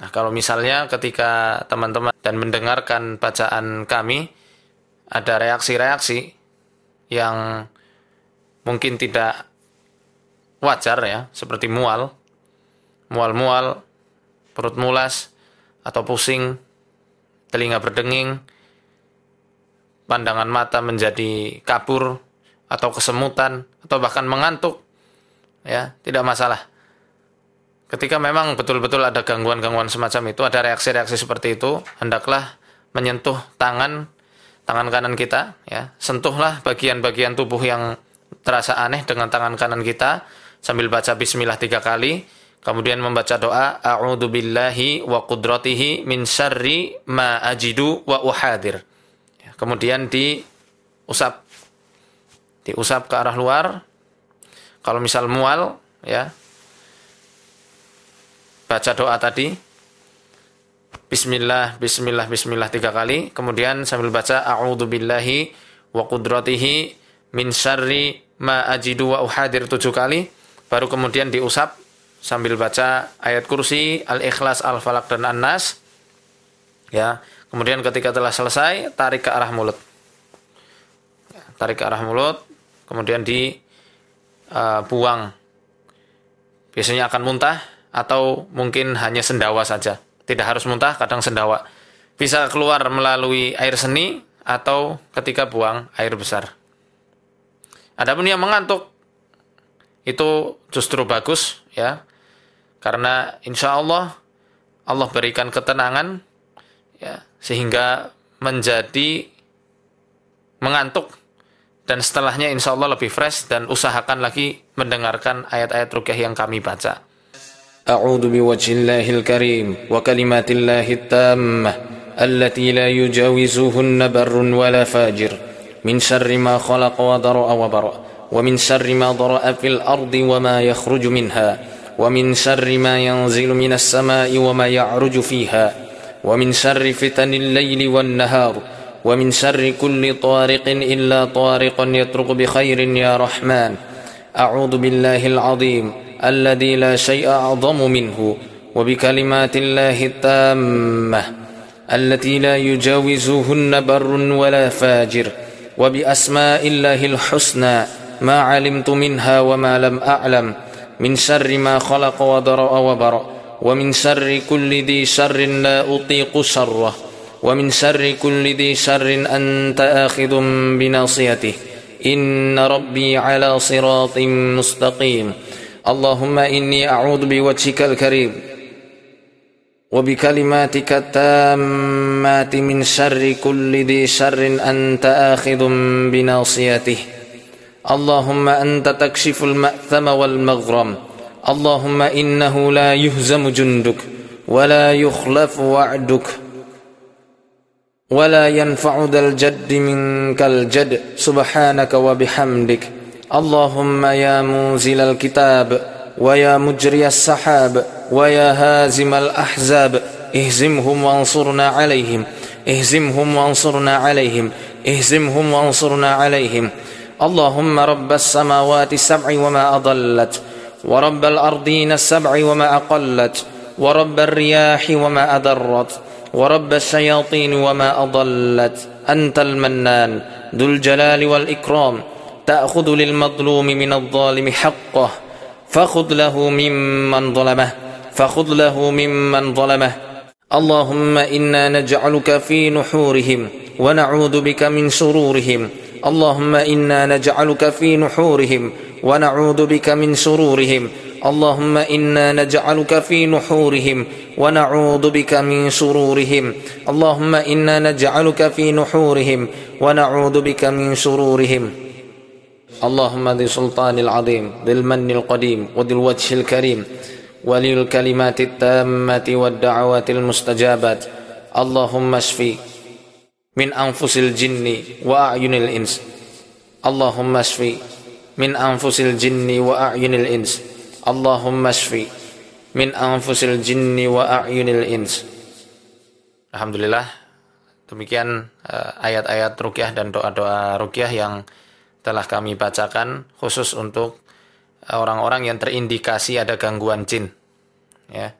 Nah, kalau misalnya ketika teman-teman dan mendengarkan bacaan kami ada reaksi-reaksi yang mungkin tidak wajar ya, seperti mual, mual-mual, perut mulas atau pusing, telinga berdenging, pandangan mata menjadi kabur atau kesemutan atau bahkan mengantuk ya, tidak masalah ketika memang betul-betul ada gangguan-gangguan semacam itu, ada reaksi-reaksi seperti itu, hendaklah menyentuh tangan tangan kanan kita, ya, sentuhlah bagian-bagian tubuh yang terasa aneh dengan tangan kanan kita sambil baca Bismillah tiga kali, kemudian membaca doa A'udhu billahi wa qudratihi min syarri ma ajidu wa uhadir. Ya, kemudian diusap, diusap ke arah luar. Kalau misal mual, ya baca doa tadi Bismillah, Bismillah, Bismillah tiga kali. Kemudian sambil baca A'udhu billahi wa qudratihi min syarri ma ajidu wa uhadir tujuh kali. Baru kemudian diusap sambil baca ayat kursi, al-ikhlas, al-falak, dan an-nas. Ya, kemudian ketika telah selesai, tarik ke arah mulut. Ya, tarik ke arah mulut, kemudian dibuang. Uh, Biasanya akan muntah, atau mungkin hanya sendawa saja. Tidak harus muntah, kadang sendawa. Bisa keluar melalui air seni atau ketika buang air besar. Adapun yang mengantuk itu justru bagus ya. Karena insya Allah Allah berikan ketenangan ya sehingga menjadi mengantuk dan setelahnya insya Allah lebih fresh dan usahakan lagi mendengarkan ayat-ayat rukyah yang kami baca. أعوذ بوجه الله الكريم وكلمات الله التامة التي لا يجاوزهن بر ولا فاجر. من شر ما خلق وضرأ وبرأ ومن شر ما ضرأ في الأرض وما يخرج منها ومن شر ما ينزل من السماء وما يعرج فيها ومن شر فتن الليل والنهار ومن شر كل طارق إلا طارق يترك بخير يا رحمن. أعوذ بالله العظيم. الذي لا شيء أعظم منه وبكلمات الله التامة التي لا يجاوزهن بر ولا فاجر وبأسماء الله الحسنى ما علمت منها وما لم أعلم من شر ما خلق وضرأ وبرأ ومن شر كل ذي شر لا أطيق شره ومن شر كل ذي شر أنت آخذ بناصيته إن ربي على صراط مستقيم. اللهم إني أعوذ بوجهك الكريم وبكلماتك التامات من شر كل ذي شر أنت آخذ بناصيته. اللهم أنت تكشف المأثم والمغرم. اللهم إنه لا يهزم جندك ولا يخلف وعدك ولا ينفع ذا الجد منك الجد. سبحانك وبحمدك. اللهم يا منزل الكتاب ويا مجري السحاب ويا هازم الأحزاب اهزمهم وانصرنا عليهم اهزمهم وانصرنا عليهم اهزمهم وانصرنا عليهم. اللهم رب السماوات السبع وما أضلت ورب الأرضين السبع وما أقلت ورب الرياح وما أدرت ورب الشياطين وما أضلت. أنت المنان ذو الجلال والإكرام. تأخذ للمظلوم من الظالم حقه فخذ له ممن ظلمه فخذ له ممن ظلمه. اللهم إنا نجعلك في نحورهم ونعوذ بك من شرورهم. اللهم إنا نجعلك في نحورهم ونعوذ بك من شرورهم. اللهم إنا نجعلك في نحورهم ونعوذ بك من شرورهم. اللهم إنا نجعلك في نحورهم ونعوذ بك من شرورهم. اللهم ذي سلطان العظيم ذي المن القديم وذي الوجه الكريم ولي الكلمات التامة والدعوات المستجابات. اللهم اشفي من أنفس الجن وأعين الإنس. اللهم اشفي من أنفس الجن وأعين الإنس. اللهم اشفي من أنفس الجن وأعين الإنس. Alhamdulillah. Demikian uh, ayat-ayat rukyah dan doa-doa rukyah yang telah kami bacakan khusus untuk orang-orang yang terindikasi ada gangguan jin ya